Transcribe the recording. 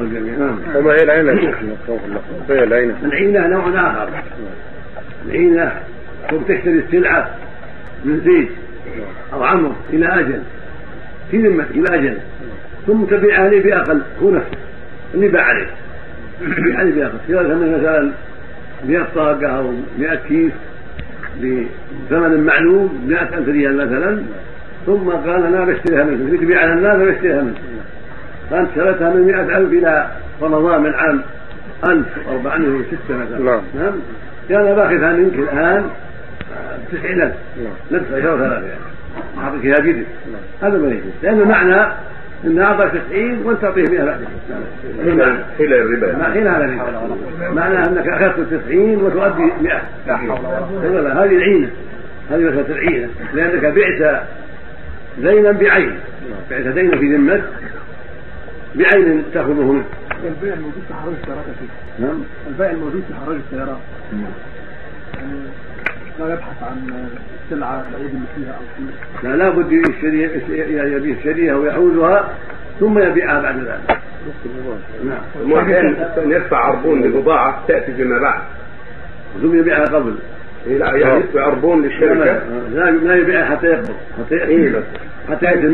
الجميع. نعم. وما هي العينة. يا شيخ ما هي العينة. العينة نوع آخر. العينة تشتري السلعة من زيد أو عمرو إلى أجل. في ذمتك إلى أجل. ثم تبيعها لي بأقل هو نفسه. اللي باع عليه. تبيع عليه بأقل سيارة مثلا 100 طاقة أو 100 كيس بثمن معلوم 100000 ريال مثلا. ثم قال أنا بشتريها منك تبيع على الناس بشتريها منك فأنت شريتها من 100000 إلى رمضان من عام 1406 مثلا. نعم. نعم. كان باخذها منك الآن تسعين ألف. نعم. نفس عشرة ثلاثة يعني أعطيك إياها بيدك هذا ما يجوز. لأن معنى أن أعطاك 90 وأنت تعطيه 100 بعد إلى إلى الربا. حين هذا الربا. معناه أنك أخذت 90 وتؤدي 100 لا حول ولا لا هذه العينة. هذه مسألة العينة. لأنك بعت دينا بعين. بعت دينا في ذمتك. بعين تأخذه منه البيع الموجود في حرج السيارات يا شيخ نعم البيع الموجود في حرج السيارات يعني لا يبحث عن العيب اللي فيها أو فيه لا لابد يشتري يبيع يشتريها ويحوزها ثم يبيعها بعد ذلك نعم الإنسان يدفع عربون للبضاعة تأتي فيما بعد ثم يبيعها قبل لا يعني يدفع عربون للشركة لا لا يبيعها حتى يقبض حتى إيه يأتي. حتى يأتي